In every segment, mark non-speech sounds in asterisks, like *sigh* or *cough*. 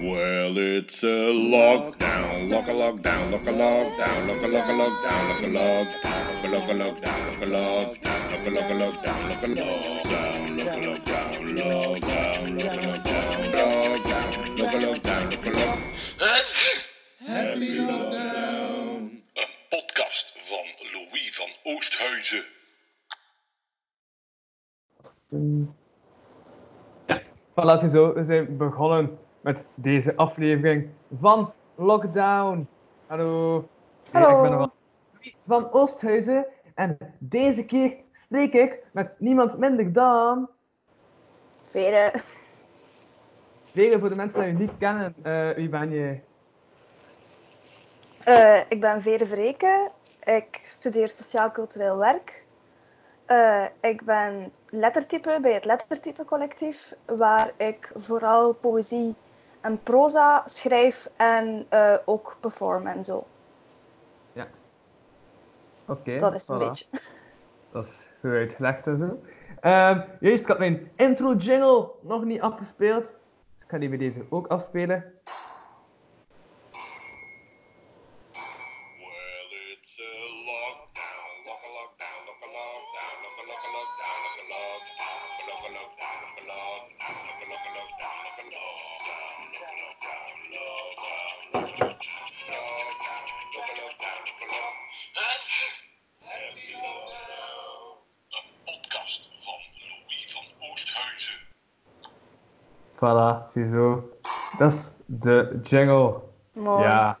Well, it's a lockdown, lock a lockdown, lock a lockdown, lock a lock a lockdown, lock a lockdown, lock a lockdown, lock a lockdown, lock a lock a lockdown, lock a lockdown, lock a lockdown, lockdown, lock a lockdown, lockdown, lock a lockdown, lock a lock. Happy lockdown. Een podcast van Louis van Oosthuizen. Ja, voilà, ziezo. We zijn begonnen met deze aflevering van Lockdown. Hallo. Hey, Hallo. ik ben nogal van Oosthuizen en deze keer spreek ik met niemand minder dan... Vere. Vele, voor de mensen die je niet kennen, eh, wie ben je? Eh, ik ben Vere Vreken. Ik studeer sociaal-cultureel werk. Eh, ik ben lettertype bij het Lettertype Collectief, waar ik vooral poëzie en proza schrijf en eh, ook perform en zo. Oké, Dat is een beetje. *laughs* Dat is goed uitgelegd en zo. Ehm juist, ik had mijn intro jingle nog niet afgespeeld. Dus ik ga die bij deze ook afspelen. De jingle. Mooi. Ja.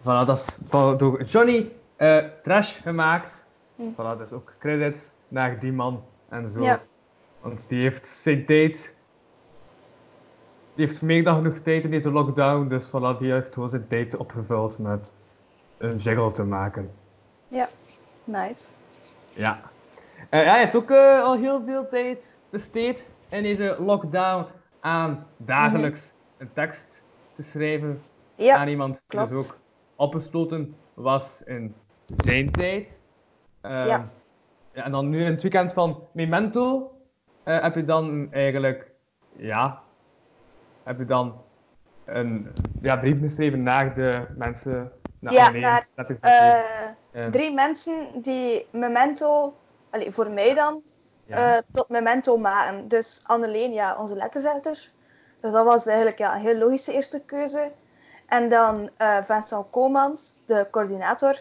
Voilà, dat is door Johnny eh, Trash gemaakt. Hm. Voilà, dus ook credits naar die man en zo. Ja. Want die heeft zijn tijd. Die heeft meer dan genoeg tijd in deze lockdown. Dus voilà, die heeft gewoon zijn tijd opgevuld met een jingle te maken. Ja, nice. Ja. Eh, ja, je hebt ook eh, al heel veel tijd besteed in deze lockdown aan dagelijks een tekst te schrijven Ja, aan iemand die dus ook opgesloten was in zijn tijd. Ehm, Ja. ja, En dan nu in het weekend van Memento eh, heb je dan eigenlijk, ja, heb je dan een ja, brief geschreven naar de mensen, naar Ja, naar, dat je- Eh, drie mensen die Memento, allee, voor mij dan, ja. eh, tot Memento maken. Dus Anneleen, ja, onze letterzetter. Dus dat was eigenlijk ja, een heel logische eerste keuze. En dan eh, Vincent Komans, de coördinator.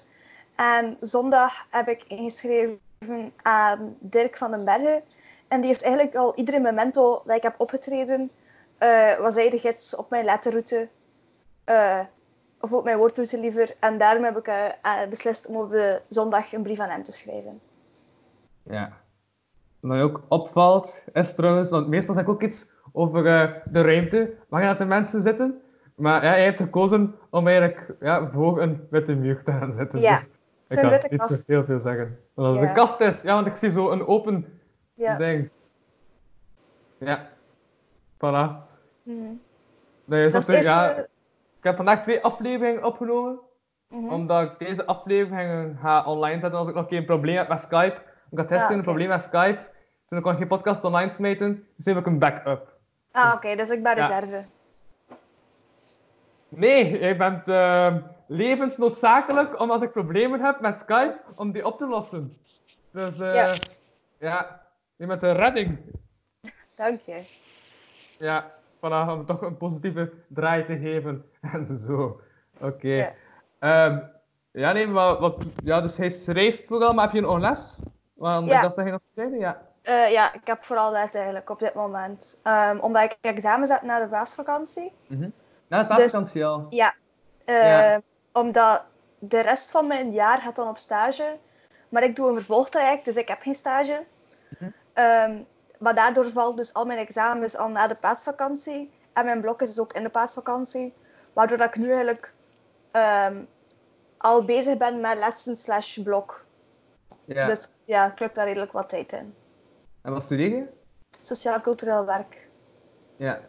En zondag heb ik ingeschreven aan Dirk van den Bergen. En die heeft eigenlijk al iedere memento dat ik heb opgetreden, eh, was hij de gids op mijn letterroute. eh, of op mijn woordroute liever. En daarom heb ik beslist om op de zondag een brief aan hem te schrijven. Ja. Wat ook opvalt, is trouwens, want meestal zeg ik ook iets over eh, de ruimte waarin de mensen zitten. Maar ja, hij heeft gekozen om eigenlijk ja, voor een witte muur te gaan zitten. Ja, Dus ik kan witte niet zo heel veel zeggen. Want als Ja. een kast is, ja, want ik zie zo een open Ja. ding. Ja. Voilà. Mhm. Dat is Dat ja, ik heb vandaag twee afleveringen opgenomen. Mhm. Omdat ik deze afleveringen ga online zetten als ik nog geen probleem heb met Skype. Ik had gisteren Ah, een probleem met Skype. Toen kon ik geen podcast online smeten. Dus heb ik een backup. Ah, oké, dus ik ben Ja. reserve. Nee, jij bent ehm, levensnoodzakelijk om als ik problemen heb met Skype, om die op te lossen. Dus eh Ja. ja, je bent een redding. Dank je. Ja, voilà, om toch een positieve draai te geven *laughs* en zo. Oké. Ja. Ehm, ja, nee, maar wat, ja, dus hij schrijft vooral, maar heb je nog les? Want Ja. dat je nog schrijven, ja. Eh, ja, ik heb vooral les eigenlijk op dit moment. Ehm, omdat ik examens heb na de paasvakantie. Na de Dus- paasvakantie al. Ja. Eh, Ja. Omdat de rest van mijn jaar gaat dan op stage. Maar ik doe een vervolgtraject, dus ik heb geen stage. Mhm. Ehm, maar daardoor valt dus al mijn examens al na de paasvakantie. En mijn blok is dus ook in de paasvakantie. Waardoor dat ik nu eigenlijk ehm, al bezig ben met lessen slash blok. Ja. Dus ja, ik heb daar redelijk wat tijd in. En wat studeer je? Sociaal-cultureel werk. Ja.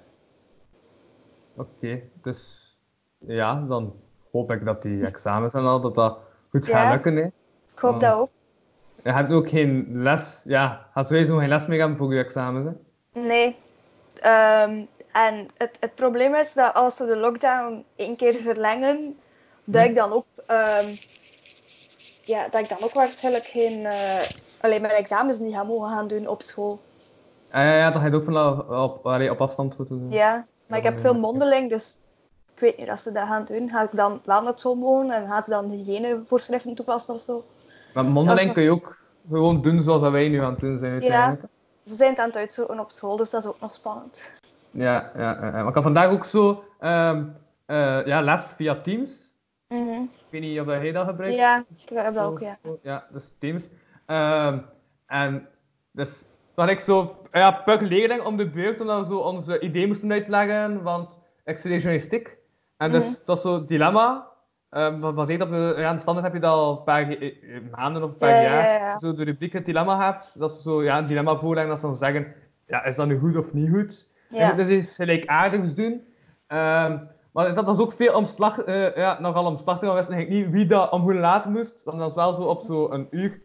Oké, dus ja, dan hoop ik dat die examens en al, dat dat goed Ja. gaat lukken, hè. Ik hoop Want- dat ook. Je hebt ook geen les, ja, gaat sowieso geen les meer hebben voor je examens, hè. Nee. Ehm, En het, het probleem is dat als ze de lockdown één keer verlengen, dat ik dan ook, ehm, ja, dat ik dan ook waarschijnlijk geen, eh, alleen mijn examens niet ga mogen gaan doen op school. Ja, ja, ja, dat ga je het ook van op, allee, op afstand moeten doen. Ja, maar ik heb veel mondeling, dus ik weet niet of ze dat gaan doen. Ga ik dan wel naar school mogen en gaan ze dan hygiënevoorschriften toepassen of zo? Maar mondeling nog- kun je ook gewoon doen zoals dat wij nu aan het doen zijn uiteindelijk. Ze zijn het aan het uitzoeken op school, dus dat is ook nog spannend. Ja, ja, ja, ja. Maar ik had vandaag ook zo ehm, eh, ja, les via Teams. Mhm. Ik weet niet of jij dat gebruikt. Ja, ik heb dat ook, ja. Ja, dus Teams. Ehm, en dus toen had ik zo ja, puk leerling om de beurt, omdat we zo onze idee moesten uitleggen, want ik studeer journalistiek. En dus Mhm. dat is zo'n dilemma. Um, gebaseerd op de, ja, de standaard heb je dat al een paar ge- eh, maanden of een paar Ja, ja, jaar. ja. Zo de rubriek het dilemma hebt. Dat ze zo ja, een dilemma voorleggen dat ze dan zeggen, ja, is dat nu goed of niet goed? Ja. moet dus iets gelijkaardigs doen. Ehm, maar dat was ook veel omslag, eh, ja, nogal omslachtig. We wisten eigenlijk niet wie dat om hoe laat moest. Want dat was wel zo op zo'n uur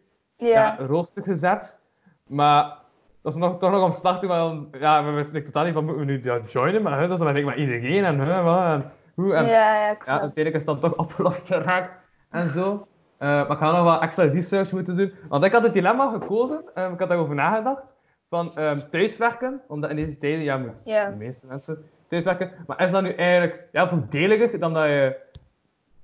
ja. Rooster gezet. Maar dat is nog, toch nog omslachtig. Want ja, we wisten totaal niet van moeten we nu ja, joinen. Maar hè, dat is dan maar iedereen. En, hè, wat, en hoe. En, Ja, ja, ja, uiteindelijk is dat toch *laughs* opgelost geraakt en zo. Eh, maar ik ga nog wat extra research moeten doen. Want ik had het dilemma gekozen, eh, ik had daarover nagedacht, van ehm, thuiswerken. Omdat in deze tijden, ja, de meeste mensen thuiswerken. Maar is dat nu eigenlijk ja, voordeliger dan dat je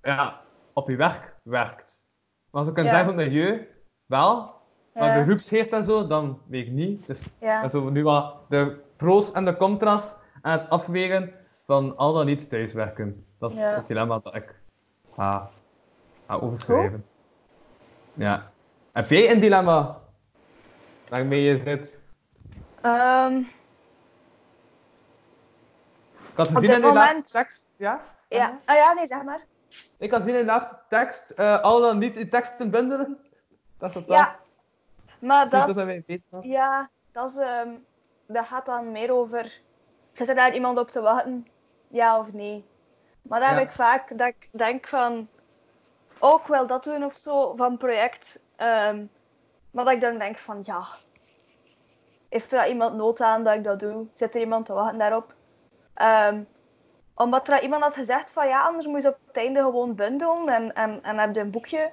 ja, op je werk werkt? Maar als ik kan Ja. zeggen van milieu, wel. Maar de groepsgeest en zo, dan weet ik niet. Dus Ja. en zo nu wat de pro's en de contra's aan het afwegen van al dan niet thuiswerken. Dat is Ja. het dilemma dat ik ga, ga overschrijven. Ja. Heb jij een dilemma waarmee je zit? Ehm, Ik had gezien in de laatste tekst. Ja? ja. Ah ja, nee, zeg maar. Ik had gezien in de laatste tekst eh, al dan niet die teksten bundelen. Dat wel. Ja. Maar dat is... Ja, dat, is, ehm, dat gaat dan meer over... Zit er daar iemand op te wachten? Ja of nee? Maar dan Ja. heb ik vaak dat ik denk van... Ik wil dat doen of zo, van project. ehm, maar dat ik dan denk van, ja... Heeft er iemand nood aan dat ik dat doe? Zit er iemand te wachten daarop? Ehm, omdat er iemand had gezegd van, ja, anders moet je ze op het einde gewoon bundelen en, en, en heb je een boekje.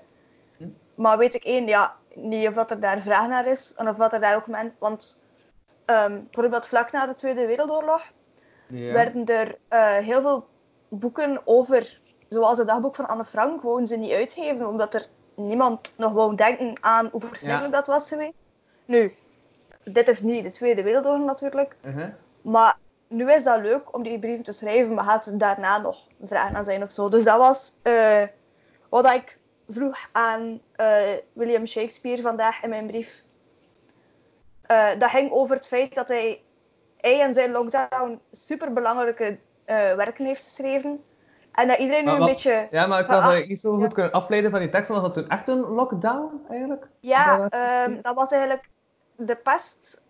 Maar weet ik één, ja, niet of dat er daar vraag naar is. En of dat er daar ook mensen... Want ehm, bijvoorbeeld vlak na de Tweede Wereldoorlog werden er eh, heel veel boeken over, zoals het dagboek van Anne Frank, gewoon ze niet uitgeven, omdat er niemand nog wou denken aan hoe verschrikkelijk dat was geweest. Nu, dit is niet de Tweede Wereldoorlog natuurlijk, Uh-huh. maar nu is dat leuk om die brieven te schrijven, maar gaat er daarna nog vragen aan zijn of zo. Dus dat was eh, wat ik vroeg aan eh, William Shakespeare vandaag in mijn brief. Eh, dat ging over het feit dat hij, hij in zijn lockdown superbelangrijke eh werken heeft geschreven. En dat iedereen nu een wat- beetje... Ja, maar ik had niet zo ja. goed kunnen afleiden van die tekst, was dat toen echt een lockdown eigenlijk? Ja, Dat was- ehm, dat was eigenlijk... De pest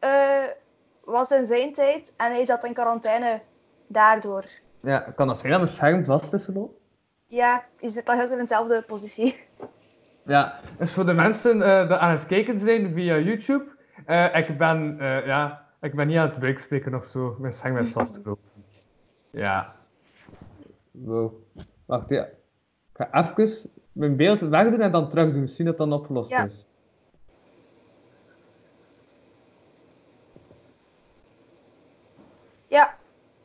was in zijn tijd en hij zat in quarantaine daardoor. Ja, kan dat zijn dat mijn scherm vast is gelopen? Ja, je zit dan heel in dezelfde positie. Ja, dus voor de mensen eh, die aan het kijken zijn via YouTube, eh, ik, ben, eh, ja, ik ben niet aan het buikspreken of zo. Mijn scherm is vastgelopen. Ja. Wow. Wacht, ja. Ik ga even mijn beeld wegdoen en dan terug doen. Misschien dat het dan opgelost Ja. is. Ja,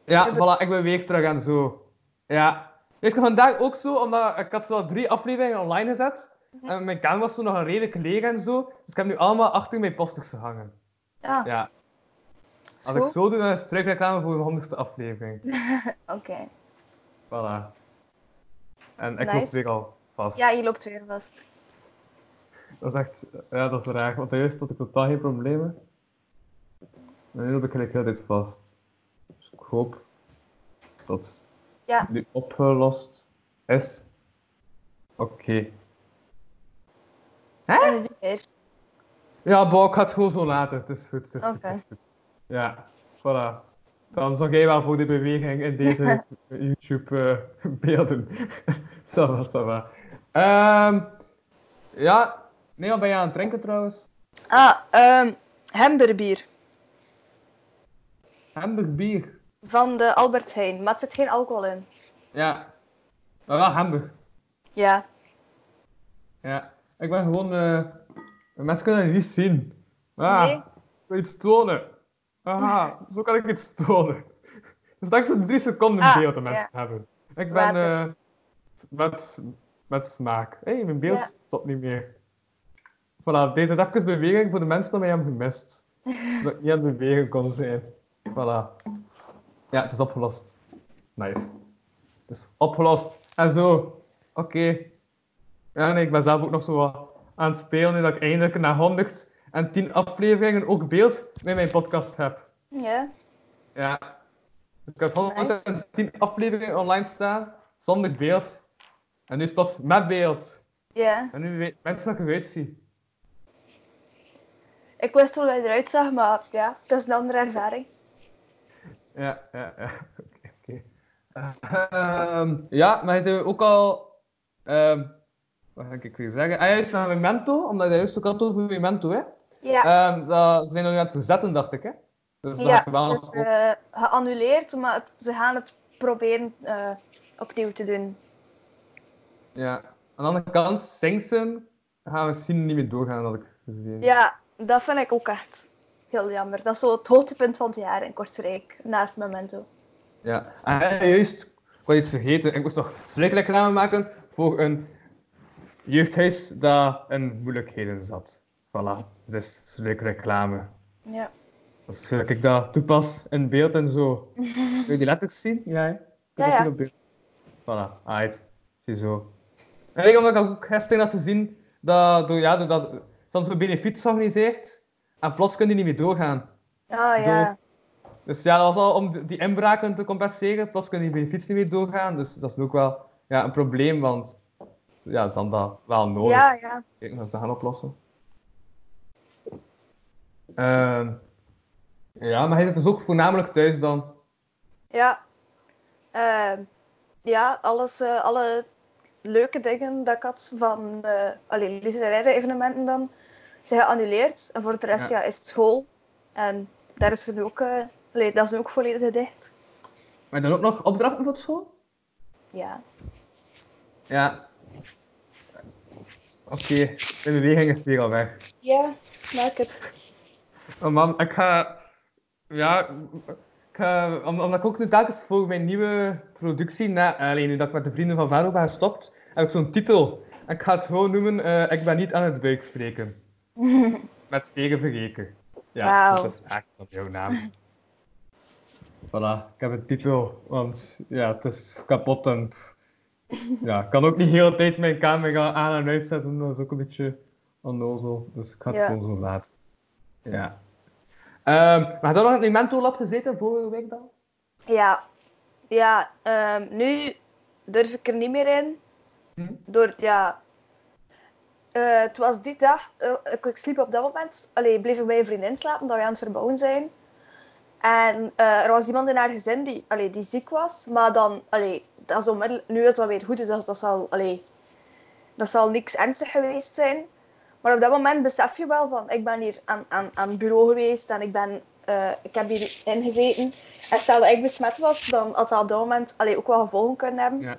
Ja, Ja, voilà, ik ben weer terug en zo. Ja. Weet je, vandaag ook zo, omdat ik had zo drie afleveringen online gezet. Mhm. En mijn camera was zo nog een redelijk leeg en zo. Dus ik heb nu allemaal achter mijn posters gehangen. ja. Ja. Als ik zo doe, dan is het terugreclame voor de honderdste aflevering. *laughs* Oké. Voilà. En ik Nice. loop weer al vast. Ja, je loopt weer vast. Dat is echt, ja, dat is raar. Want eerst had ik totaal geen problemen. En nu loop ik gelijk heel dit vast. Dus ik hoop dat Ja. nu opgelost is. Oké. Weer. Ja, Bo, ik ga het gewoon zo laten. Het is goed, het is goed, Oké. het is goed. Ja, voilà. Dan zorg jij wel voor die beweging in deze *laughs* YouTube-beelden. *laughs* ça va, ça va. Ehm, ja, nee, wat ben je aan het drinken trouwens? Ah, ehm hamburgerbier. Hamburgbier. Van de Albert Heijn, maar er zit geen alcohol in. Ja. Maar wel handig. Ja. Ja. Ik ben gewoon... eh mensen kunnen het niet zien. Ah, Nee. ik wil iets tonen. Ah, *laughs* zo kan ik iets tonen. Dus dat ik zo'n drie seconden Ah, beeld dat mensen hebben. Ik ben eh met, met smaak. Hé, hey, mijn beeld Ja. stopt niet meer. Voilà, deze is even beweging voor de mensen die mij hebben gemist. Dat *laughs* ik niet aan het bewegen kon zijn. Voilà. Ja, het is opgelost. Nice. Het is opgelost. En zo. Oké. Ja, nee, ik ben zelf ook nog zo wat aan het spelen nu dat ik eindelijk na 110 afleveringen ook beeld met mijn podcast heb. Ja. Ja. Dus ik heb 110 afleveringen online staan, zonder beeld. En nu is het plots met beeld. Ja. En nu weten mensen dat ik eruit zie. Ik wist hoe hij eruit zag, maar ja, dat is een andere ervaring. Ja, ja, ja. *laughs* Oké, oké. Ehm, ja, maar hij zei ook al... ehm, wat ga ik weer zeggen? Hij is naar Memento, omdat hij juist ook had over Memento, hè? Ja. Ehm, dat ze zijn er nu aan het verzetten, dacht ik, hè? Dus dat ja, wel dus nog- eh, geannuleerd, maar het- ze gaan het proberen eh, opnieuw te doen. Ja. Aan de andere kant, Singsen gaan we misschien niet meer doorgaan, had ik gezien. Ja, dat vind ik ook echt heel jammer. Dat is zo het hoogtepunt van het jaar in Kortrijk, naast Memento. Ja, en eh, juist, ik was iets vergeten. Ik moest nog reclame maken voor een jeugdhuis dat in moeilijkheden zat. Voilà, dus reclame. Ja. Dus zodat ik dat toepas in beeld en zo. *laughs* Wil je die letters zien? Ja? Kun je Ja, dat ja. op beeld? Voilà, alright. Ziezo. En ik omdat ik ook gisteren had gezien dat door, ja, doordat ze hadden zo'n benefiet georganiseerd en plots kon die niet meer doorgaan. Ah ja. Dus ja, dat was al om die inbraken te compenseren. Plots kunnen die benefiets niet meer doorgaan. Dus dat is ook wel ja, een probleem, want ja, ze hadden dat wel nodig. Ja, ja. Ze dat gaan oplossen. Ehm, ja, maar hij zit dus ook voornamelijk thuis dan. Ja. Ehm, ja, alles, eh, alle leuke dingen dat ik had van eh alleen literaire evenementen dan, zijn geannuleerd. En voor de rest Ja. ja. is het school. En daar is er nu ook, allee, dat is ook volledig dicht. Maar dan ook nog opdrachten voor school? Ja. Ja. Oké, de beweging is weer al weg. Ja, maak het. Oh man, ik ga... Ja, ik ga... om- Omdat ik ook nu telkens voor mijn nieuwe productie, na, alleen nu dat ik met de vrienden van Varo ben gestopt, heb ik zo'n titel. Ik ga het gewoon noemen, eh, ik ben niet aan het buik spreken. *laughs* Met vegen vergeken. Ja, dus dat is echt jouw naam. *laughs* Voilà, ik heb een titel, want ja, het is kapot en... Ja, ik kan ook niet de hele tijd mijn camera aan en uitzetten, dat is ook een beetje onnozel. Dus ik ga het Ja. gewoon zo laten. Ja. Ehm, maar had je nog in het Mento Lab gezeten vorige week dan? Ja, ja ehm, nu durf ik er niet meer in. Hm? Door, ja... eh, het was die dag, eh, ik, ik sliep op dat moment, allee, bleef ik bij een vriendin slapen, dat we aan het verbouwen zijn. En eh, er was iemand in haar gezin die, allee, die ziek was, maar dan, allee, dat is onmiddellijk, nu is dat weer goed, dus dat, dat, zal, allee, dat zal niks ernstig geweest zijn. Maar op dat moment besef je wel van, ik ben hier aan, aan, aan het bureau geweest en ik, ben, ik heb hier ingezeten. En stel dat ik besmet was, dan had dat op dat moment allee, ook wel gevolgen kunnen hebben. Ja.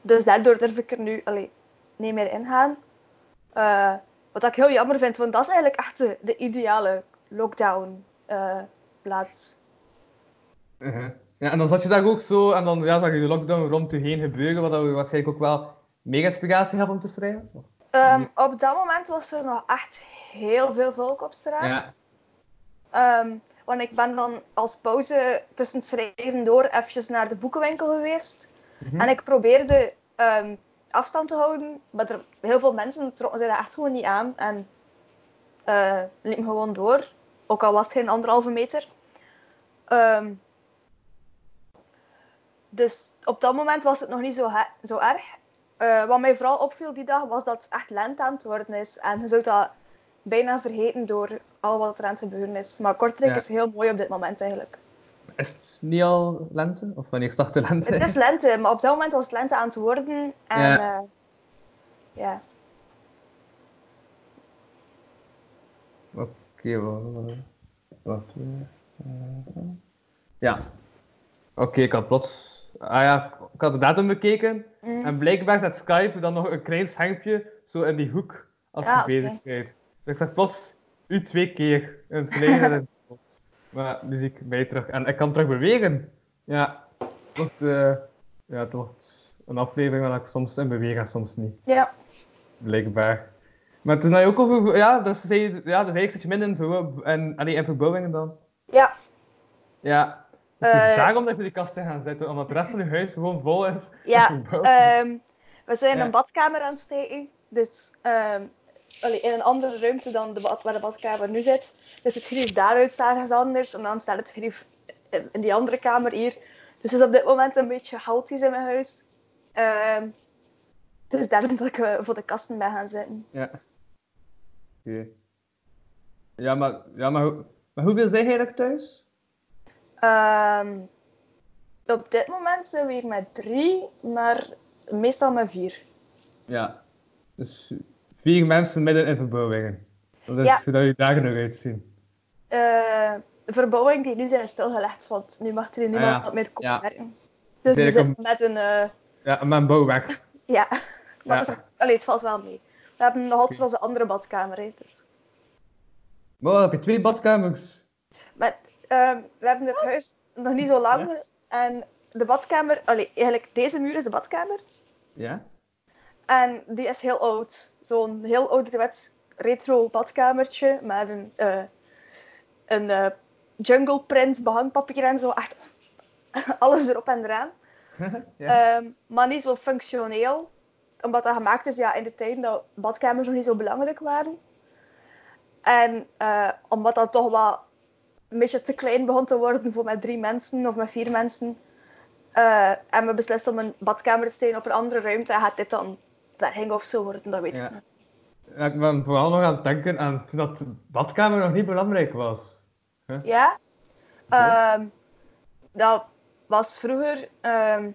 Dus daardoor durf ik er nu allee, niet meer in gaan. Eh, wat ik heel jammer vind, want dat is eigenlijk echt de, de ideale lockdown eh, plaats. Uh-huh. Ja, en dan zat je daar ook zo, en dan ja, zag je de lockdown rond je heen gebeuren, wat waarschijnlijk ook wel mega inspiratie gaf om te schrijven. Ehm, op dat moment was er nog echt heel veel volk op straat. Ja. Ehm, want ik ben dan als pauze tussen het schrijven door eventjes naar de boekenwinkel geweest. Mhm. En ik probeerde ehm, afstand te houden, maar er, heel veel mensen trokken zich daar echt gewoon niet aan. En eh liepen gewoon door, ook al was het geen anderhalve meter. Ehm, dus op dat moment was het nog niet zo, zo erg. Eh, wat mij vooral opviel die dag was dat het echt lente aan het worden is. En je zou dat bijna vergeten door al wat er aan het gebeuren is. Maar Kortrijk Ja. is heel mooi op dit moment eigenlijk. Is het niet al lente? Of wanneer start de lente? Het is lente, maar op dat moment was het lente aan het worden. En Ja. ja. Oké, wat... Eh, Ja. Oké, ik had plots... Ah ja, ik had de datum bekeken. Mm. En blijkbaar zet Skype dan nog een klein schermpje zo in die hoek als Ja, je bezig bent. Dus ik zag plots u twee keer in het gelegen *laughs* en in het spot. Maar nu zie ik mij terug. En ik kan terug bewegen. Ja, het wordt, eh, ja, het wordt een aflevering waar ik soms in beweeg en soms niet. Ja. Blijkbaar. Maar toen had je ook over... Ja, dus, zei je, ja, dus eigenlijk zit je minder in, en, allee, in verbouwingen dan. Ja. Ja. Dus het is Eh, daarom dat je die kasten gaan zitten, omdat de rest van je huis gewoon vol is. Ja, *laughs* ehm, we zijn Ja. een badkamer aan het steken. Dus ehm, allee, in een andere ruimte dan de bad, waar de badkamer nu zit. Dus het grief daaruit staat ergens anders. En dan staat het grief in, in die andere kamer hier. Dus het is op dit moment een beetje chaotisch in mijn huis. Ehm dus daarom dat ik eh, voor de kasten ben gaan zitten. Ja. Oké. Ja, maar, ja maar, hoe- maar hoeveel zijn jij eigenlijk thuis? Ehm, op dit moment zijn we hier met drie, maar meestal met vier. Ja. Dus vier mensen midden in verbouwingen. Dat is Ja. hoe dat je dagen eruit zien. Eh, de verbouwing die nu zijn stilgelegd, want nu mag er niemand Ah, ja. meer komen Ja. werken. Dus we Zeker zitten met een... eh, Ja, mijn bouwwerk. *laughs* ja, maar. Het, is, allee, het valt wel mee. We hebben nog altijd onze andere badkamer. Hè, dus. Heb je twee badkamers. Maar ehm, we hebben het huis nog niet zo lang. En de badkamer... Allee, eigenlijk deze muur is de badkamer. Ja? En die is heel oud. Zo'n heel ouderwets retro badkamertje met een, eh, een eh, jungle print behangpapier en zo. Echt *laughs* alles erop en eraan. *laughs* ja. Ehm, maar niet zo functioneel. Omdat dat gemaakt is ja, in de tijd dat badkamers nog niet zo belangrijk waren. En eh, omdat dat toch wel een beetje te klein begon te worden voor met drie mensen of met vier mensen. eh en we beslisten om een badkamer te steken op een andere ruimte. En gaat dit dan berging of zo worden, dat weet Ja. ik niet. Ja, ik ben vooral nog aan het denken aan toen dat de badkamer nog niet belangrijk was. Ja? Ehm, dat was vroeger... ehm,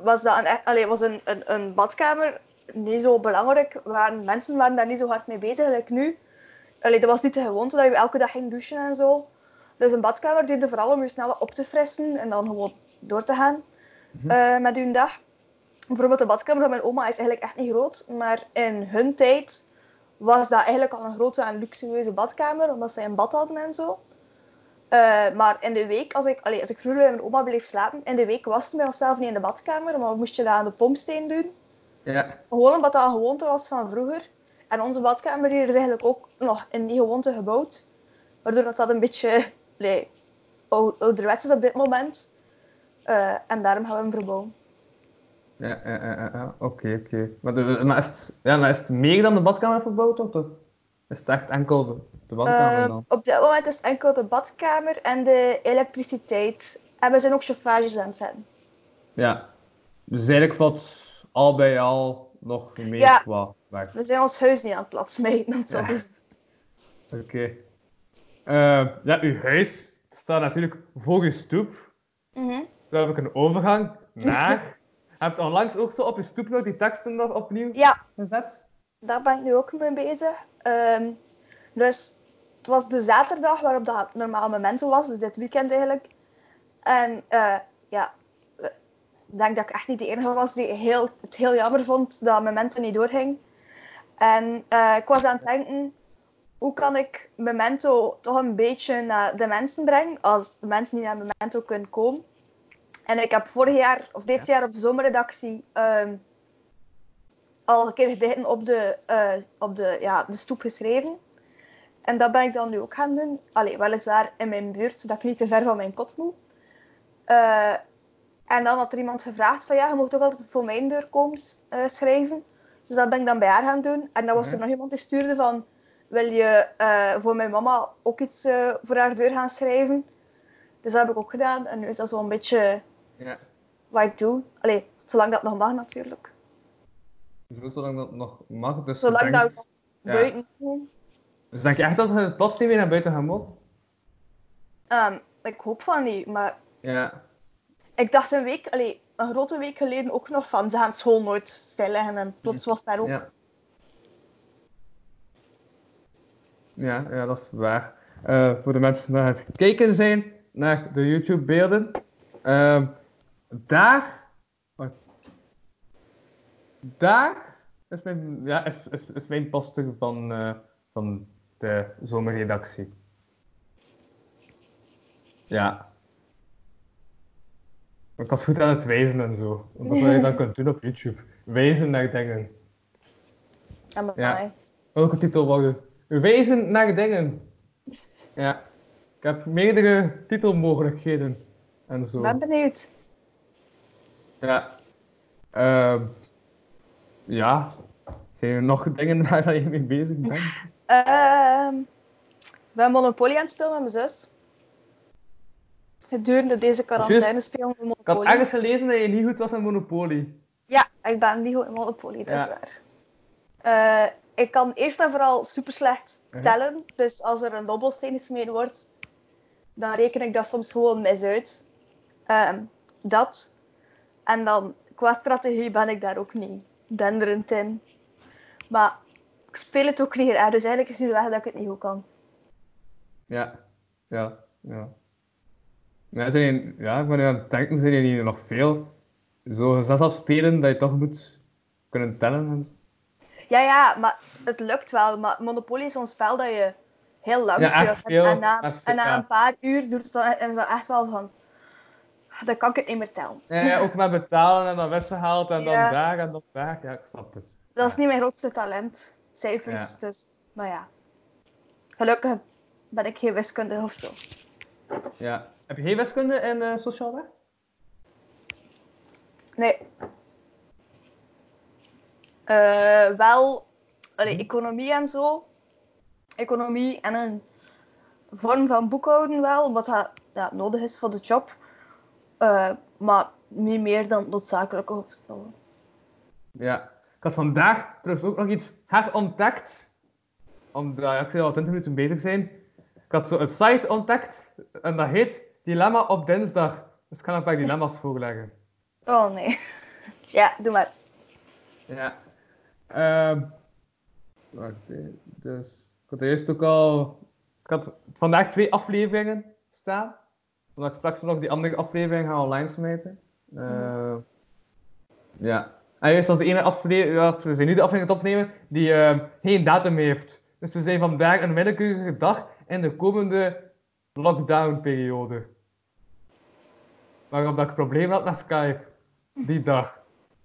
was dat een, allee, was een, een, een badkamer niet zo belangrijk. Waren, mensen waren daar niet zo hard mee bezig, like nu. Allee, dat was niet de gewoonte dat je elke dag ging douchen en zo. Dus een badkamer diende vooral om je snel op te frissen en dan gewoon door te gaan eh, met je dag. Bijvoorbeeld de badkamer van mijn oma is eigenlijk echt niet groot, maar in hun tijd was dat eigenlijk al een grote en luxueuze badkamer, omdat ze een bad hadden en zo. Eh, maar in de week, als ik, allee, als ik vroeger bij mijn oma bleef slapen, in de week waste bij onszelf niet in de badkamer, maar moest je dat aan de pompsteen doen. Ja. Gewoon omdat dat een gewoonte was van vroeger. En onze badkamer hier is eigenlijk ook nog in die gewoonte gebouwd. Waardoor dat, dat een beetje nee, ou- ouderwets is op dit moment. Eh, en daarom gaan we hem verbouwen. Ja, ja, ja, oké, oké. Maar, is het, ja, maar is het meer dan de badkamer verbouwd, of toch? Is het echt enkel de, de badkamer Eh, dan? op dit moment is het enkel de badkamer en de elektriciteit. En we zijn ook chauffages aan het zetten. Ja. Dus eigenlijk valt al bij al nog meer Ja. qua weg. We zijn ons huis niet aan het zo Ja. zeggen. Oké. Eh, ja, uw huis staat natuurlijk voor je stoep. Mhm. Daar heb ik een overgang *laughs* naar. Heb je onlangs ook zo op je stoep nog die teksten nog opnieuw Ja, gezet? daar ben ik nu ook mee bezig. Ehm, dus het was de zaterdag waarop dat normaal Memento was, dus dit weekend eigenlijk. En eh, ja, ik denk dat ik echt niet de enige was die heel, het heel jammer vond dat Memento niet doorging. En eh, ik was aan het denken, hoe kan ik Memento toch een beetje naar de mensen brengen, als de mensen niet naar Memento kunnen komen. En ik heb vorig jaar, of dit jaar op de zomerredactie, ehm, al een keer gedichten op de, eh, op de, ja, de stoep geschreven. En dat ben ik dan nu ook gaan doen. Allee, weliswaar in mijn buurt, zodat ik niet te ver van mijn kot moet. Eh, en dan had er iemand gevraagd van ja, je mocht ook altijd voor mijn deur komen eh, schrijven. Dus dat ben ik dan bij haar gaan doen. En dan was er Mhm. nog iemand die stuurde van wil je voor mijn mama ook iets voor haar deur gaan schrijven? Dus dat heb ik ook gedaan. En nu is dat zo'n beetje Ja. wat ik doe. Allee, zolang dat nog mag natuurlijk. Zolang dat nog mag. Dus Zolang dat nog ja. buiten. Dus denk je echt dat ze plots niet meer naar buiten gaan mogen? Ehm, ik hoop van niet, maar Ja. ik dacht een week, allee, een grote week geleden ook nog van ze gaan school nooit stilleggen en plots was daar ook. Ja. Ja, ja, dat is waar. Eh, voor de mensen die aan het kijken zijn, naar de YouTube-beelden. Ehm, daar. Daar is mijn, ja, is, is, is mijn poster van, eh, van de zomerredactie. Ja. Ik was goed aan het wijzen en zo. Want *laughs* Dat wat je dan kunt doen op YouTube. Wijzen naar dingen. En bij Ja. Welke titel wou je? Wijzen naar dingen. Ja. Ik heb meerdere titelmogelijkheden. En zo. Ben benieuwd. Ja. Ehm, ja. Zijn er nog dingen *laughs* waar je mee bezig bent? Ehm, ik ben Monopoly aan het spelen met mijn zus. Gedurende deze quarantaine spelen we Ik had Monopoly. ergens gelezen dat je niet goed was in Monopoly. Ja, ik ben niet goed in Monopoly, dat is waar. Eh, ik kan eerst en vooral super slecht tellen. Dus als er een dobbelsteen gesmeed wordt, dan reken ik dat soms gewoon mis uit. Ehm, dat. En dan qua strategie ben ik daar ook niet denderend in. Maar ik speel het ook niet graag, dus eigenlijk is het weg dat ik het niet goed kan. Ja. Ja. Ja. Ja, zijn je- ja, ik ben nu aan het denken, zijn niet nog veel zo gezelschap spelen dat je toch moet kunnen tellen? en- Ja, ja, maar het lukt wel. Maar Monopoly is zo'n spel dat je heel lang Ja, speelt. En- veel. En, na, Echt, en na ja. een paar uur doet het dan, en is dat echt wel van... Dan kan ik het niet meer tellen. Ja, ook met betalen en dan weggehaald en dan daar en dan daar. Ja, ik snap het. Dat is niet mijn grootste talent. Cijfers, dus... Maar ja. Gelukkig ben ik geen wiskunde of zo. Ja. Heb je geen wiskunde in eh, sociaal werk? Nee. Eh, wel... Allee, Hm. economie en zo. Economie en een vorm van boekhouden wel, omdat dat ja, nodig is voor de job. Eh, maar niet meer dan noodzakelijk of zo. Ja. Ik had vandaag trouwens ook nog iets herontdekt. Omdat ja, ik zei al 20 minuten bezig zijn. Ik had zo een site ontdekt en dat heet Dilemma op dinsdag. Dus ik ga een paar dilemma's *laughs* voorleggen. Oh nee. Ja, doe maar. Ja. Ehm wacht, dus had eerst ook al. Ik had vandaag twee afleveringen staan. Omdat ik straks nog die andere aflevering ga online smijten. Eh, Ja. En juist als de ene aflevering. We zijn nu de aflevering aan het opnemen die eh, geen datum heeft. Dus we zijn vandaag een willekeurige dag in de komende lockdown-periode. Waarop dat ik problemen had met Skype. Die dag.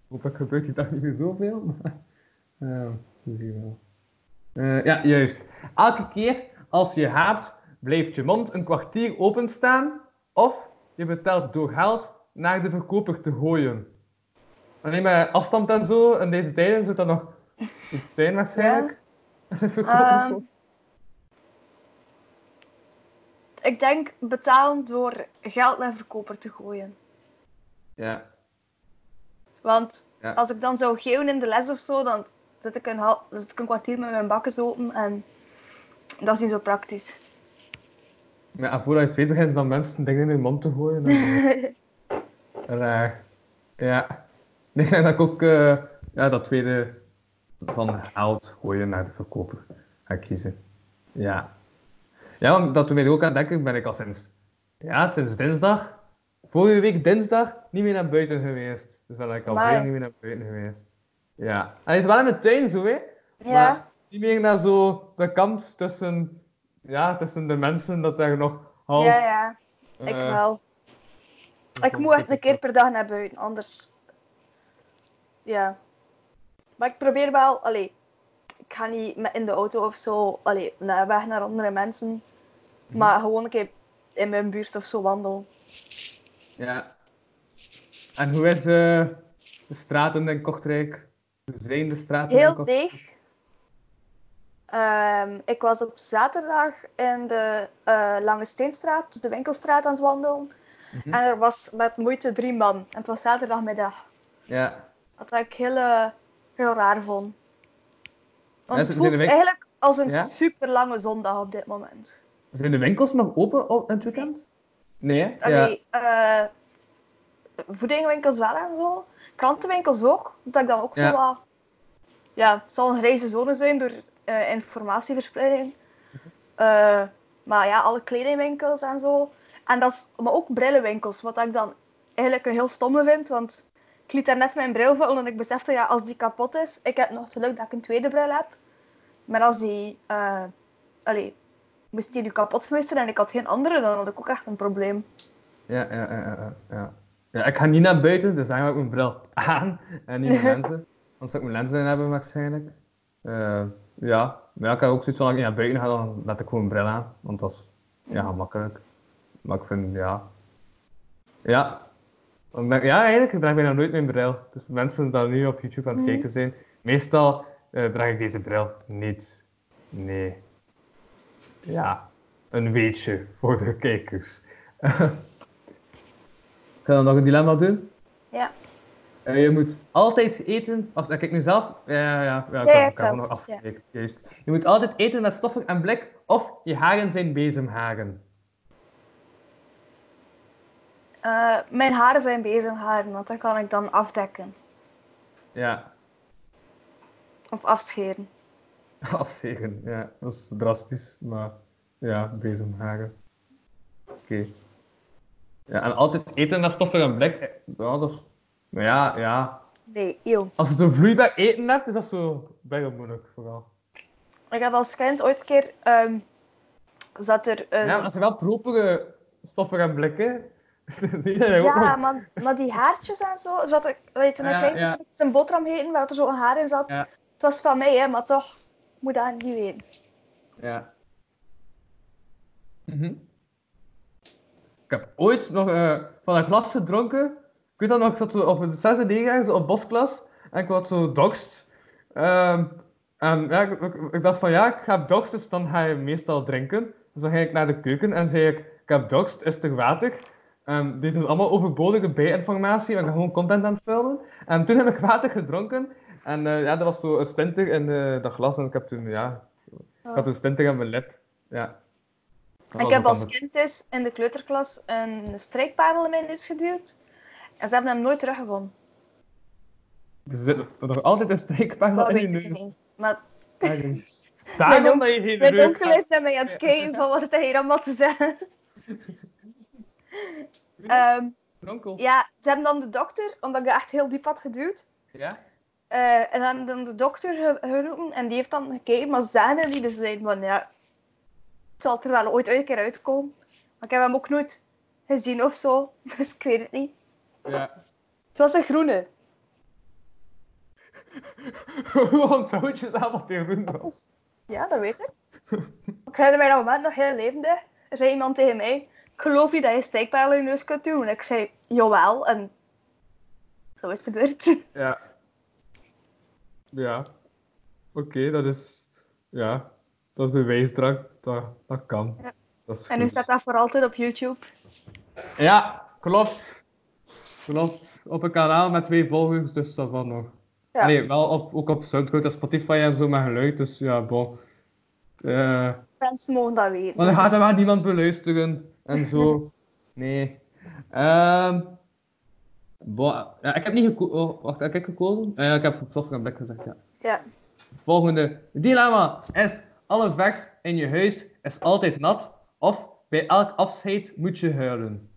Hopelijk gebeurt die dag niet meer zoveel. Maar... Ja, we zien wel. Eh, ja, juist. Elke keer als je haapt, blijft je mond een kwartier openstaan. Of je betelt door geld naar de verkoper te gooien. Alleen met afstand en zo, in deze tijden, zou dat nog iets zijn waarschijnlijk. *laughs* Verkoper Ehm. Ik denk betalen door geld naar verkoper te gooien. Ja. Want Ja. als ik dan zou geven in de les of zo, dan zit ik een, hal- dan zit ik een kwartier met mijn bakkes open en dat is niet zo praktisch. ja. En voordat je het weet, beginnen dan mensen dingen in hun mond te gooien. en, eh, *laughs* Raar. Ja. Ik denk dat ik ook eh, ja, dat tweede van geld gooien naar de verkoper ga kiezen. Ja. Ja, want dat ik ook aan denken, ben ik al sinds, ja, sinds dinsdag, vorige week dinsdag, niet meer naar buiten geweest. Dus ben ik al niet meer naar buiten geweest. Ja. En hij is wel in de tuin zo, hè. ja, Maar niet meer naar zo de kant tussen, ja, tussen de mensen, dat er nog half... ja, ja, ik eh, wel. Ik moet echt een keer per dag naar buiten, anders. Ja. Maar ik probeer wel, allee, ik ga niet in de auto of zo, allee, naar weg naar andere mensen, maar gewoon een keer in mijn buurt of zo wandelen. Ja. En hoe is eh, de straten in Kortrijk? Zijn de straten Heel leeg. Ehm, ik was op zaterdag in de eh, Lange Steenstraat, dus de winkelstraat, aan het wandelen. Mhm. En er was met moeite drie man. En het was zaterdagmiddag. Ja. Wat ik heel, eh, heel raar vond. Want Ja, het voelt eigenlijk als een Ja? super lange zondag op dit moment. Zijn de winkels nog open op het weekend? Nee, hè? Ja. Eh, voedingwinkels wel en zo. Krantenwinkels ook. Dat ik dan ook Ja. zo wat... Ja, het zal een grijze zone zijn door eh, informatieverspreiding. Mhm. Eh, maar ja, alle kledingwinkels en zo. En dat is, maar ook brillenwinkels, wat ik dan eigenlijk een heel stomme vind, want ik liet daar net mijn bril vallen en ik besefte, ja, als die kapot is, ik heb nog het geluk dat ik een tweede bril heb. Maar als die, eh allee, moest die nu kapot zijn en ik had geen andere, dan had ik ook echt een probleem. Ja, ja, ja, ja, ja. Ja, ik ga niet naar buiten, dus dan ga ik mijn bril aan en niet mijn lenzen. *laughs* Anders zou ik mijn lenzen in hebben waarschijnlijk. Eh, ja, maar ja, ik heb ook zoiets van als ik niet naar buiten ga, dan laat ik gewoon mijn bril aan. Want dat is ja, gemakkelijk. Maar ik vind, ja... Ja. Ik ja, eigenlijk draag ik bijna nooit mijn bril. Dus mensen die nu op YouTube aan het kijken zijn, meestal eh, draag ik deze bril niet. Nee. Ja, een weetje voor de kijkers. *laughs* Ik ga dan nog een dilemma doen. Ja. Eh, je moet altijd eten. Wacht, heb ik nu zelf? Ja, ja, ja. ja ik Ja, ja, heb nog ja. afgewerkt. Juist. Je moet altijd eten met stoffen en blik, of je haren zijn bezemharen. Eh, mijn haren zijn bezemharen, want dat kan ik dan afdekken. Ja, Of afscheren. *laughs* afzegen. Ja, dat is drastisch, maar ja, bezemharen. Oké. Ja, en altijd eten met stoffen en blik. Ja, dat. Maar ja, ja. Nee, eeuw. Als je zo vloeibaar eten hebt, is dat zo best wel moeilijk, vooral. Ik heb als kind ooit een keer... ehm, zat er een... Ja, maar als je wel propere stoffen en blikken... *laughs* dat Ja, maar, maar die haartjes en zo. Zat ik, weet je, toen ik Ja, klein ja. een boterham gegeten waar er zo'n haar in zat. Ja. Het was van mij, hè, maar toch moet dat niet weten. Ja. Mhm. Ik heb ooit nog eh, van een klas gedronken. Ik weet dat nog, ik zat zo op een zesde negen zo op bosklas. En ik was zo dorst. Ehm, en ja, ik, ik, ik dacht van ja, ik heb dorst, dus dan ga je meestal drinken. Dus dan ging ik naar de keuken en zei ik, ik heb dorst, is er water? Dit is allemaal overbodige bijinformatie, ik ben gewoon content aan het vullen. En toen heb ik water gedronken. En eh, ja, dat was zo een splinter in eh, dat glas. En ik heb toen, ja, ik had een splinter aan mijn lip. Ja. Ik heb als kind eens in de kleuterklas een strijkpabel in mijn neus geduwd. En ze hebben hem nooit teruggevonden. Dus er zit nog altijd een Dat in je weet ik neus. niet. Maar *laughs* Daarom Mijn dat je geen mijn reuk onkel hebt. is naar mij aan het kijken van wat het hier allemaal te zeggen. Ehm, Onkel. ja, ze hebben dan de dokter, omdat ik echt heel diep had geduwd. Ja? Eh, en dan, dan de dokter ge- geroepen en die heeft dan gekeken, maar ze niet. Dus ze zeiden van ja, het zal er wel ooit een keer uitkomen. Maar ik heb hem ook nooit gezien of zo, *laughs* dus ik weet het niet. Ja. Het was een groene. *laughs* Hoe onthoud je zelf wat die groen was? Ja, dat weet ik. *laughs* Ik herinner mij dat moment nog heel levendig. Er zei iemand tegen mij, ik geloof niet dat je steekpijlen in je neus kunt doen. En ik zei, jawel. En zo is de beurt. Ja. Ja. Oké, dat is... Ja. Dat is bewijsdrang. Dat, dat kan. Ja. Dat is En nu staat dat voor altijd op YouTube. Ja, klopt. Klopt. Op een kanaal met twee volgers, dus dat van nog. Ja. Nee, wel op, ook op Soundcloud en Spotify en zo met geluid, dus ja, bon. Eh, Mensen mogen dat weten. maar dan gaat er maar niemand beluisteren en zo. *laughs* Nee. Ehm bon, ja, ik heb niet gekozen. Oh, wacht, heb ik gekozen? Ik heb software en blik gezegd, ja. ja. Volgende dilemma is: alle verf in je huis is altijd nat, of bij elk afscheid moet je huilen.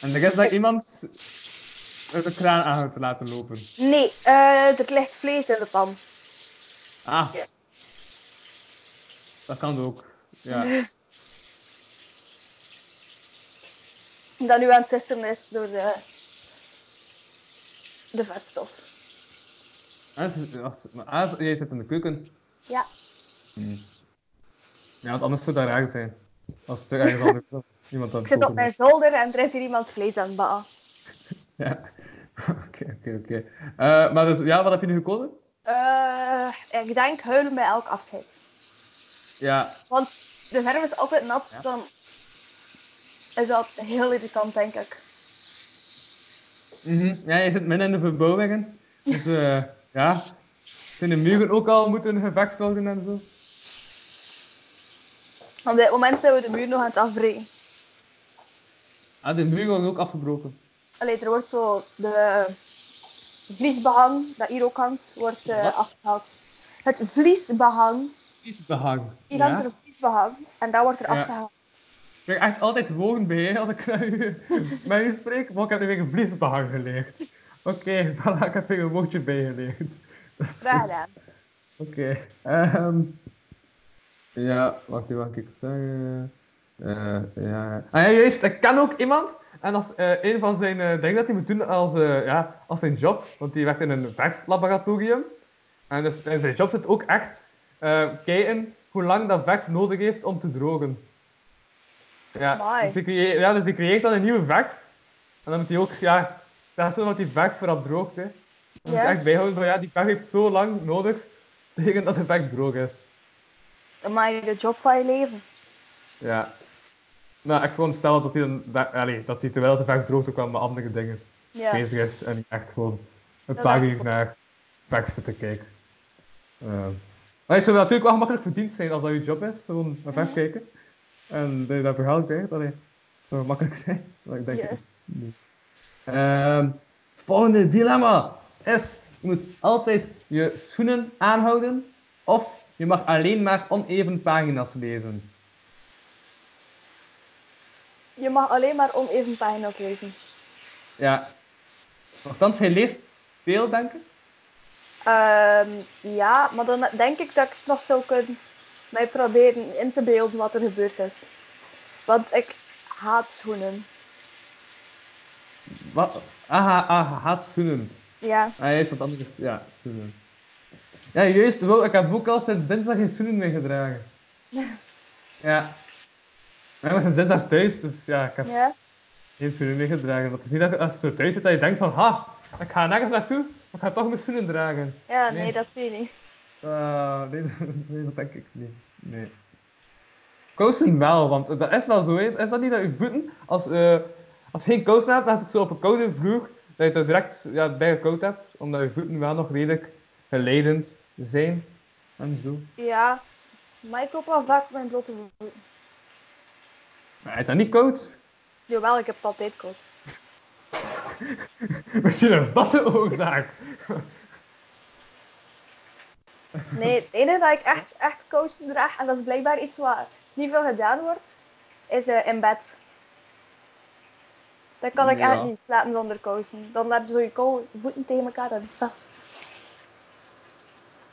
En er is daar iemand de kraan aan te laten lopen. Nee, eh, er ligt vlees in de pan. Ah. Ja. Dat kan ook. Ja. *laughs* Dat nu aan het sissen is door de, de vetstof. Ah, wacht, maar ah, jij zit in de keuken. Ja. Hmm. Ja, want anders zou dat raar zijn. Als er ergens *laughs* anders iemand aan Ik het zit op mijn zolder en er is hier iemand vlees aan het bakken. *laughs* Ja. Oké, oké, oké. Eh, Maar dus, ja, wat heb je nu gekozen? Eh, ik denk huilen bij elk afscheid. Ja, Want de verf is altijd nat, Ja. dan is dat heel irritant, denk ik. Mhm. ja je zit midden in de verbouwingen. Dus eh, ja, zijn de muren ook al moeten gevecht worden en zo? Op dit moment zijn we de muur nog aan het afbreken. Ah, de muren worden ook afgebroken. Allee, er wordt zo de vliesbehang, dat hier ook hangt, wordt eh, afgehaald. het vliesbehang. Vliesbehang. Hier hangt er een vliesbehang en dat wordt er Ja. afgehaald. Ik krijg echt altijd woorden bij als ik *laughs* met u, spreek, maar ik heb nu weer een vliesbehang geleerd. Oké, *laughs* voilà, ik heb weer een woordje bijgeleerd. Dat is Graag goed. gedaan. Oké. ehm, ja, wacht even, wat ik zeggen? Eh ja. Ah ja, juist, ik ken ook iemand. En dat is eh, een van zijn eh, dingen dat hij moet doen als, eh, ja, als zijn job. Want hij werkt in een verflaboratorium. En dus in zijn job zit ook echt eh, kijken hoe lang dat verf nodig heeft om te drogen. Ja, Amai. dus die, creë- ja, dus die creëert dan een nieuwe verf. En dan moet hij ook ja, testen wat die verf vooral droogt. Hè. Dan moet Ja. je echt bijhouden van ja, die verf heeft zo lang nodig tegen dat de verf droog is. Dan maak je de job van je leven. Ja. Nou, ik veronderstel dat hij, dan, dat, allee, dat hij terwijl de verf droogt ook wel met andere dingen Ja. bezig is. En echt gewoon een Dat paar uur naar verf zit te kijken. Ehm, maar het zou natuurlijk wel gemakkelijk verdiend zijn als dat je job is. Gewoon naar verf Mhm. kijken. En dat verhaal krijgt. Allee, het zou makkelijk *laughs* zijn. Maar ik denk het niet. Ehm, het volgende dilemma is: je moet altijd je schoenen aanhouden. Of je mag alleen maar oneven pagina's lezen. Je mag alleen maar oneven pagina's lezen. Ja. Nochtans, hij leest veel, denk ik. Ehm, ja, maar dan denk ik dat ik nog zou kunnen mij proberen in te beelden wat er gebeurd is. Want ik haat schoenen. Wat? Aha, aha, haat schoenen. Ja, Ah, juist, wat anders. Ja, schoenen. Ja, juist. Wel, ik heb ook al sinds dinsdag geen schoenen meer gedragen. *laughs* Ja. Maar ik was sinds dinsdag thuis, dus ja, ik heb ja. geen schoenen meer gedragen. Dat is niet dat je, als je thuis zit dat je denkt van, ha, ik ga nergens naartoe, maar ik ga toch mijn schoenen dragen. Ja, nee, Nee. dat weet ik niet. Ah, nee, *laughs* nee, dat denk ik niet. Nee. Kousen wel, want dat is wel zo. Hè. Is dat niet dat je voeten, als, eh, als je geen kousen hebt, als het zo op een koude vloer, dat je het direct ja, bij koud hebt, omdat je voeten wel nog redelijk geleidend zijn. En zo. Ja, maar ik loop wel vaak mijn blote voeten. Maar is dat niet koud? Jawel, ik heb het altijd koud. *laughs* Misschien is dat de oorzaak. Nee, het enige dat ik echt, echt kousen draag, en dat is blijkbaar iets wat niet veel gedaan wordt, is eh, in bed. Dan kan ik Ja. echt niet slapen zonder kousen. Dan heb je zo je voeten tegen elkaar. En.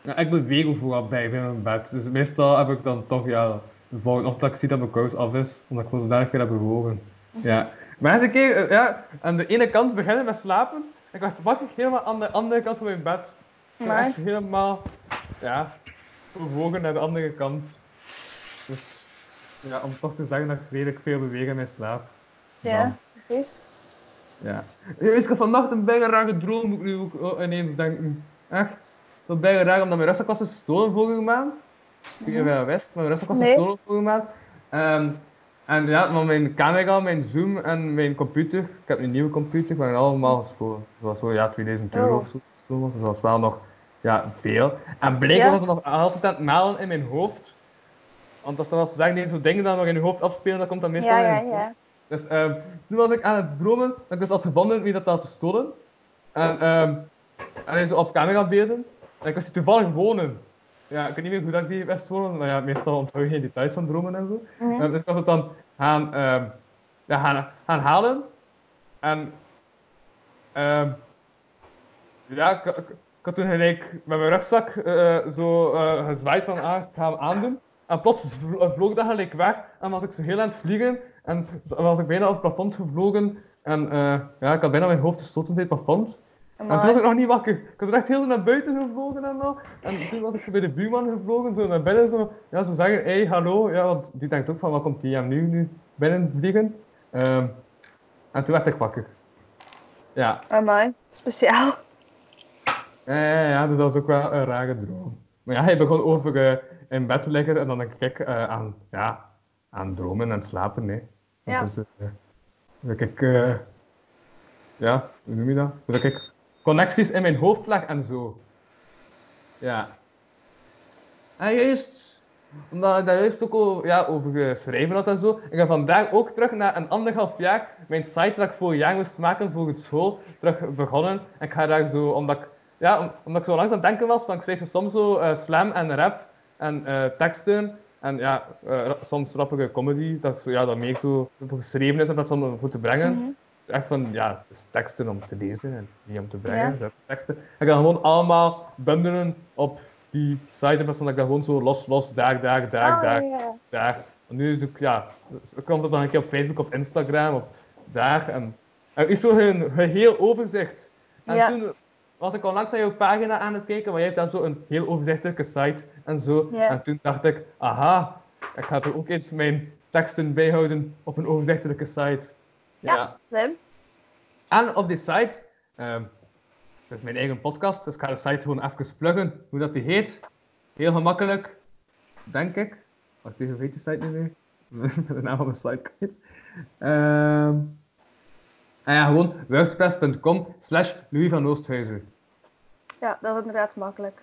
Ja, ik beweeg ook wat bij bij mijn bed. Dus meestal heb ik dan toch, ja, de volgende ochtend dat ik zie dat mijn kous af is, omdat ik gewoon zodanig veel heb bewogen. Ja. Maar eens een keer, eh, ja, aan de ene kant beginnen met slapen, ik werd wakker helemaal aan de andere kant van mijn bed. Ik helemaal, ja, bewogen naar de andere kant. Dus, ja, om toch te zeggen dat ik redelijk veel beweeg in mijn slaap. Ja, precies. Ja. Ik heb vannacht een bijna rare droom, moet ik nu ook oh, ineens denken. Echt. Dat bijna raar, omdat mijn rustzaak was gestolen vorige maand. Ik weet niet of je dat wist, maar mijn was Nee. gestolen vorige maand. Ehm, en ja, maar mijn camera, mijn zoom en mijn computer, ik heb een nieuwe computer, waren allemaal gestolen. Dat was zo, ja, 2000 euro Oh. of zo gestolen, dus dat was wel nog, ja, veel. En blijkbaar was het nog altijd aan het malen in mijn hoofd. Want als, als ze zeggen, nee, zo dingen dan nog in je hoofd afspelen, dan komt dat meestal Ja, in ja, ja. Dus ehm, toen was ik aan het dromen dat ik dus had gevonden wie dat had gestolen. En, ehm en hij zo op camera beelden. En ik was hier toevallig wonen. Ja, ik weet niet meer hoe dat ik die wist wonen, maar ja, meestal onthoud je geen details van dromen en zo. Mhm. Eh, dus ik was het dan gaan, ehm, ja, gaan, gaan halen. En ehm ja, ik, ik, ik had toen gelijk met mijn rugzak eh, zo eh, gezwaaid van ah, ik ga hem aandoen. En plots vlo- vloog dat gelijk weg en was ik zo heel aan het vliegen. En was ik bijna op het plafond gevlogen. En eh, ja, ik had bijna mijn hoofd gestoten tegen het plafond. En toen was ik nog niet wakker. Ik had er echt heel naar buiten gevlogen en al. En toen was ik bij de buurman gevlogen, zo naar binnen, zo, ja, zo zeggen, hey, hallo. Ja, want die denkt ook van, wat komt die hem nu, nu binnen vliegen? Ehm, en toen werd ik wakker. Ja. amai, speciaal. Ja, ja, dus dat was ook wel een rare droom. Maar ja, hij begon over eh, in bed te liggen en dan denk ik eh, aan, ja, aan dromen en slapen. Nee. Ja. Dat is, eh, dat ik, eh, ja, hoe noem je dat? Dat ik connecties in mijn hoofd leg en zo. Ja. En juist, omdat ik daar juist ook over, ja, over geschreven had en zo. Ik ga vandaag ook terug na een anderhalf jaar mijn site dat ik vorig jaar moest maken voor het school, terug begonnen. En ik ga daar zo, omdat ik ja, om- omdat ik zo langs aan het denken was, van ik schreef zo soms zo eh, slam en rap en eh, teksten. En ja, eh, soms rappige comedy, dat, zo, ja, dat meer zo geschreven is in plaats van voor te brengen. Mhm. Dus echt van, ja, dus teksten om te lezen en niet om te brengen. Ja. dus teksten. Ik kan gewoon allemaal bundelen op die site dat ik dat gewoon zo los, los, daar, daar, daar, Ah, daar, ja. daar. En nu doe ik, ja, dus komt het dan een keer op Facebook, op Instagram, op daar. En er is zo een geheel overzicht. En Ja. toen was ik al langs naar jouw pagina aan het kijken, maar je hebt dan zo een heel overzichtelijke site en zo. Ja. En toen dacht ik, aha, ik ga er ook eens mijn teksten bijhouden op een overzichtelijke site. Ja. Slim. En op die site, ehm dat is mijn eigen podcast, dus ik ga de site gewoon even pluggen, hoe dat die heet. Heel gemakkelijk, denk ik. Wacht even, hoe heet die site nu weer? *laughs* de naam van de site kwijt. Ehm en ja, gewoon wordpress.com slash Louis van Oosthuizen. Ja, dat is inderdaad makkelijk.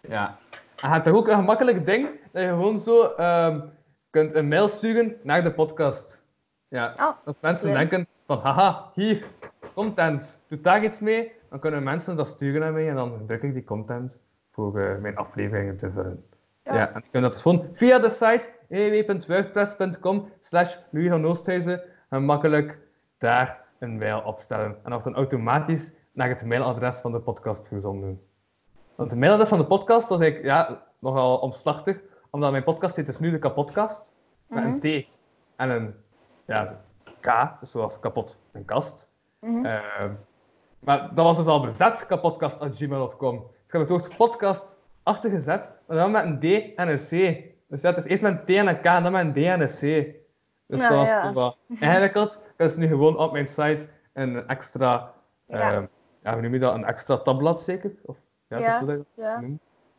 Ja. En je hebt toch ook een gemakkelijk ding, dat je gewoon zo ehm, kunt een mail sturen naar de podcast. Ja, Oh, als mensen denken van, haha, hier, content, doe daar iets mee, dan kunnen mensen dat sturen naar mij en dan gebruik ik die content voor eh, mijn afleveringen te vullen. Ja. Ja. en je kunt dat dus gewoon via de site www.wordpress.com slash Louis van Oosthuizen gemakkelijk daar een mail opstellen. En dat wordt dan automatisch naar het mailadres van de podcast verzonden. Want de mailadres van de podcast was eigenlijk ja, nogal omslachtig, omdat mijn podcast heet dus nu de kapotkast, met Mhm. een T en een ja, K, dus zoals kapot, een kast. Mhm. Ehm, maar dat was dus al bezet, kapotkast.gmail.com. Dus ik heb het woord podcast achtergezet, maar dan met een D en een C. Dus ja, het is eerst met een T en een K en dan met een D en een C. Dus Nou, dat was ja. *laughs* ingewikkeld. Ik heb dus nu gewoon op mijn site een extra, Ja. Ja, hoe noem je dat, een extra tabblad zeker? Of, ja, Ja, dat ja.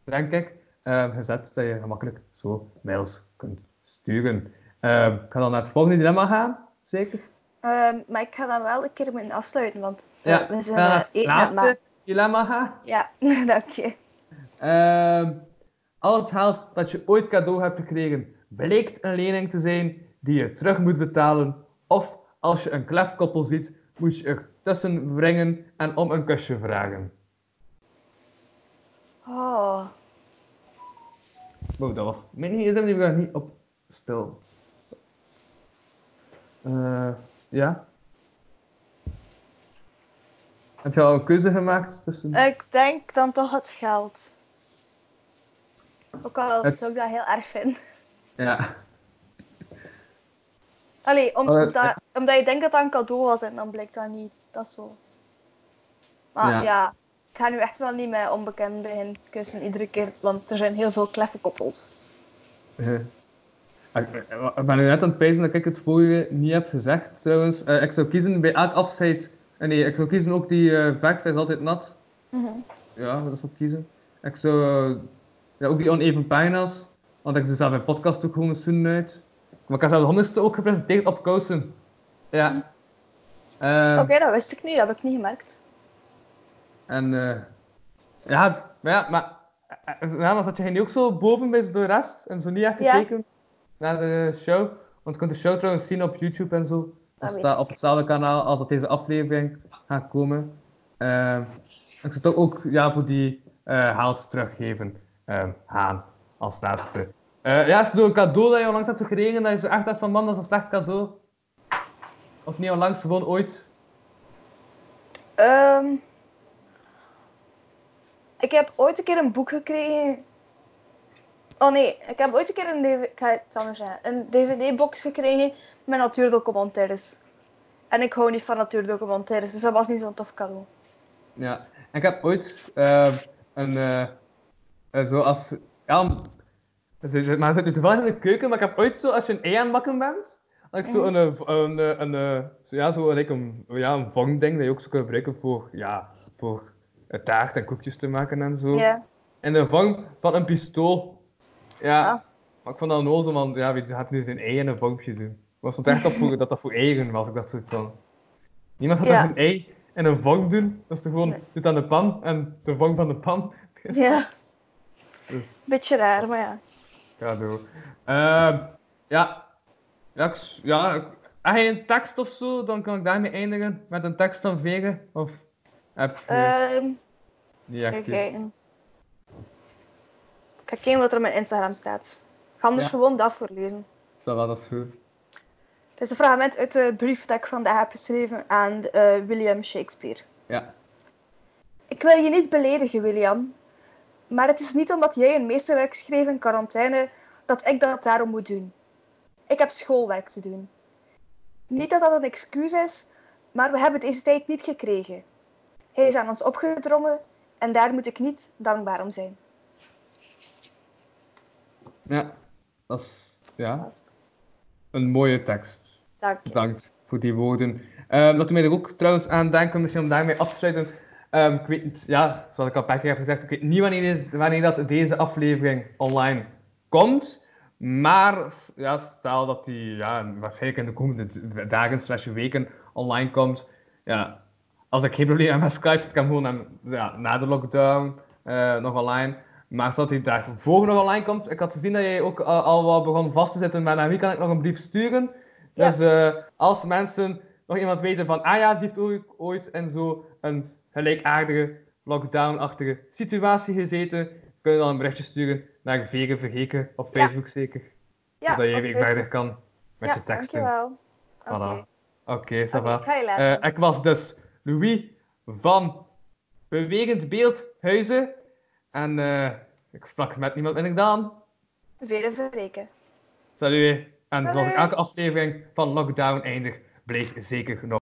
denk ik. Ehm, gezet dat je gemakkelijk zo mails kunt sturen. Ehm, ik ga dan naar het volgende dilemma gaan, zeker? Ehm, maar ik ga dan wel een keer moeten afsluiten, want eh, Ja, we we zijn eh, naar het laatste dilemma gaan. Ja, *laughs* dank je. Ehm, al het geld dat je ooit cadeau hebt gekregen, blijkt een lening te zijn die je terug moet betalen. Of als je een klefkoppel ziet, moet je er tussen wringen en om een kusje vragen. Oh. Wow, dat was mijn gsm, die gaat niet op stil. Eh, ja? Heb je al een keuze gemaakt tussen... Ik denk dan toch het geld. Ook al Het- zou ik dat heel erg vinden. Ja. Allee, om, omdat, omdat je denkt dat dat een cadeau was en dan blijkt dat niet. Dat is zo. Maar Ja. ja. ik ga nu echt wel niet met onbekend beginnen kussen iedere keer, want er zijn heel veel kleffe koppels. Eh, *laughs* Ik ben nu net aan het pijzen dat ik het vorige niet heb gezegd, trouwens. Eh, ik zou kiezen bij elk afscheid... eh, nee, ik zou kiezen ook die eh verf is altijd nat. Mhm. Ja, dat zou ik kiezen. Ik zou... ja, ook die oneven pagina's. Want ik doe zelf mijn podcast ook gewoon een zoen uit. Maar ik zelf de ook gepresenteerd op kousen. Ja. Eh, Oké, dat wist ik niet, dat heb ik niet gemerkt. En eh ja, het- maar ja, maar eh, ja, dan zat je nu ook zo boven bij de rest en zo niet echt te Ja. kijken naar de show. Want je kunt de show trouwens zien op YouTube en zo. Dat weet staat op hetzelfde kanaal als dat deze aflevering gaat komen. Eh, ik zou toch ook ja, voor die eh haalt teruggeven eh, gaan als laatste. Eh, ja, is zo'n cadeau dat je onlangs hebt gekregen, dat je zo echt dacht van man, dat is een slecht cadeau? Of niet onlangs, gewoon ooit? Ehm, ik heb ooit een keer een boek gekregen. Oh nee, ik heb ooit een keer een, DV ik ga het anders zeggen, een DVD-box gekregen met natuurdocumentaires. En ik hou niet van natuurdocumentaires, dus dat was niet zo'n tof cadeau. Ja, ik heb ooit eh, een, eh, zo als, ja, maar het zit nu toevallig in de keuken, maar ik heb ooit zo, als je een ei aan het bakken bent, dat ik zo een, eh, een, eh, een, eh, zo, ja, zo like een, ja, een vangding dat je ook zo kunt gebruiken voor, ja, voor taart en koekjes te maken en zo. Ja. En de vang van een pistool. Ja, Ah. maar ik vond dat onnozel, want ja, wie gaat nu zijn ei in een vangje doen? Ik was stond echt op voor, *laughs* dat dat voor eieren was, ik dacht zoiets van... Niemand gaat Ja. een ei in een vang doen? Dat is toch gewoon, Nee. aan de pan en de vang van de pan. ja, *laughs* Dus, beetje raar, maar ja. Cadeau. Ehm ja. Ja, ik, ja, heb je een tekst of zo, dan kan ik daarmee eindigen met een tekst van Vegen. Of heb je Ehm, Niet echt kijken. Ik ga kijken wat er op mijn Instagram staat. Ik ga anders Ja. gewoon dat voorlezen. Va, dat is goed. Het is een fragment uit de brief dat ik vandaag heb geschreven aan eh, William Shakespeare. Ja. Ik wil je niet beledigen, William. Maar het is niet omdat jij een meesterwerk schreef in quarantaine dat ik dat daarom moet doen. Ik heb schoolwerk te doen. Niet dat dat een excuus is, maar we hebben deze tijd niet gekregen. Hij is aan ons opgedrongen en daar moet ik niet dankbaar om zijn. Ja. Dat is ja, een mooie tekst. Dank je. Bedankt voor die woorden. Ehm, dat doet mij er ook trouwens aan denken, misschien om daarmee af te sluiten. Ehm, ik weet niet, ja, zoals ik al een paar keer heb gezegd, ik weet niet wanneer, deze, wanneer dat deze aflevering online komt. Maar ja, stel dat die ja, waarschijnlijk in de komende dagen slash weken online komt. Ja, als ik geen probleem heb met Skype, zit hem gewoon aan, ja, na de lockdown eh, nog online. Maar zodat hij daar voor nog online komt, ik had gezien dat jij ook al, al wat begon vast te zitten met aan wie kan ik nog een brief sturen. Ja. Dus eh, als mensen nog iemand weten van, ah ja, die heeft ooit, ooit in zo'n gelijkaardige, lockdown-achtige situatie gezeten, kunnen dan een berichtje sturen naar Vegen Vergeken op Ja. Facebook zeker. Ja, zodat jij op weer verder kan met ja, je teksten. dankjewel. Oké, Voilà. Ik je. Eh, ik was dus Louis van Bewegend Beeldhuizen. En eh, ik sprak met niemand minder dan. Vele verreken. Salut. En zoals elke aflevering van Lockdown eindig, bleef zeker nog